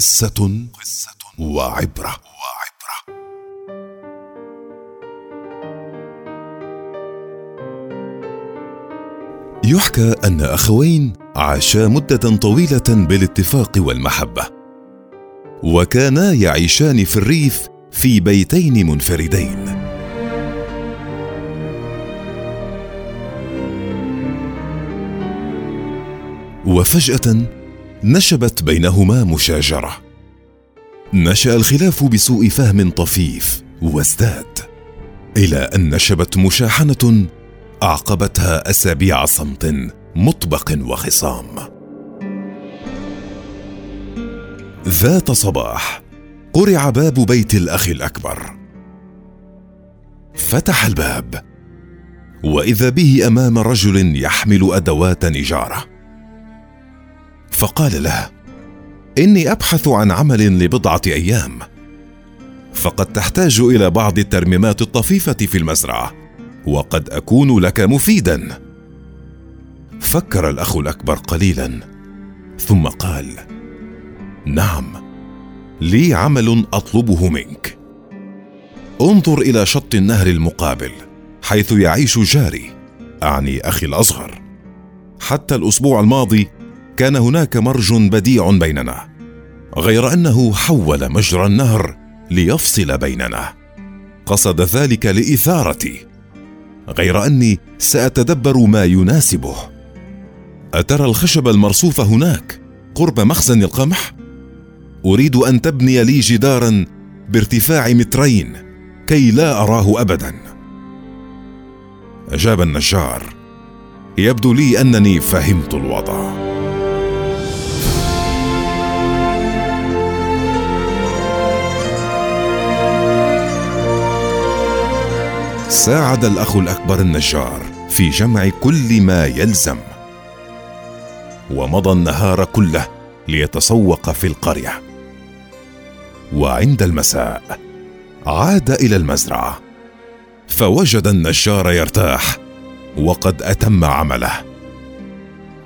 قصة وعبرة. يحكى أن أخوين عاشا مدة طويلة بالاتفاق والمحبة وكانا يعيشان في الريف في بيتين منفردين. وفجأة نشبت بينهما مشاجرة. نشا الخلاف بسوء فهم طفيف وازداد إلى أن نشبت مشاحنة أعقبتها أسابيع صمت مطبق وخصام. ذات صباح قرع باب بيت الأخ الأكبر. فتح الباب وإذا به أمام رجل يحمل أدوات نجارة. فقال له إني أبحث عن عمل لبضعة أيام. فقد تحتاج إلى بعض الترميمات الطفيفة في المزرعة وقد أكون لك مفيدا. فكر الأخ الأكبر قليلا ثم قال نعم لي عمل أطلبه منك. انظر إلى شط النهر المقابل حيث يعيش جاري أعني أخي الأصغر. حتى الأسبوع الماضي كان هناك مرج بديع بيننا غير أنه حول مجرى النهر ليفصل بيننا. قصد ذلك لإثارتي. غير أني سأتدبر ما يناسبه. أترى الخشب المرصوف هناك قرب مخزن القمح؟ أريد أن تبني لي جدارا بارتفاع مترين كي لا أراه ابدا. أجاب النجار يبدو لي أنني فهمت الوضع. ساعد الأخ الأكبر النجار في جمع كل ما يلزم ومضى النهار كله ليتسوق في القرية. وعند المساء عاد إلى المزرعة فوجد النجار يرتاح وقد أتم عمله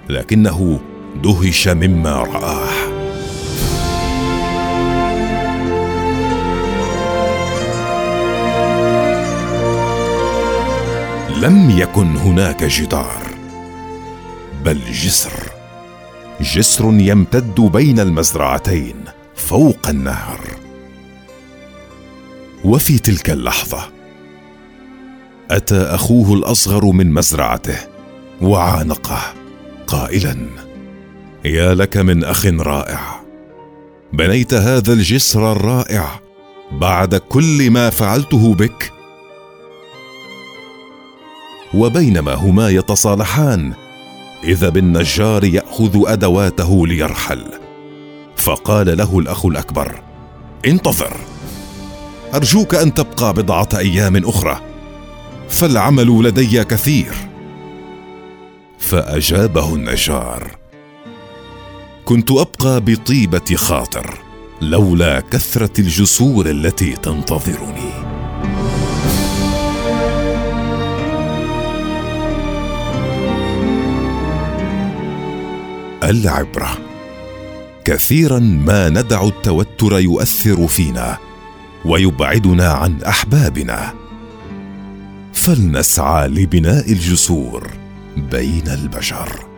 لكنه دهش مما رآه. لم يكن هناك جدار بل جسر جسر يمتد بين المزرعتين فوق النهر. وفي تلك اللحظة أتى أخوه الأصغر من مزرعته وعانقه قائلا يا لك من أخ رائع بنيت هذا الجسر الرائع بعد كل ما فعلته بك وبينما هما يتصالحان اذا بالنجار يأخذ أدواته ليرحل. فقال له الأخ الأكبر انتظر أرجوك أن تبقى بضعة أيام أخرى فالعمل لدي كثير. فأجابه النجار كنت أبقى بطيبة خاطر لولا كثرة الجسور التي تنتظرني. العبرة. كثيرا ما ندع التوتر يؤثر فينا ويبعدنا عن أحبابنا. فلنسعى لبناء الجسور بين البشر.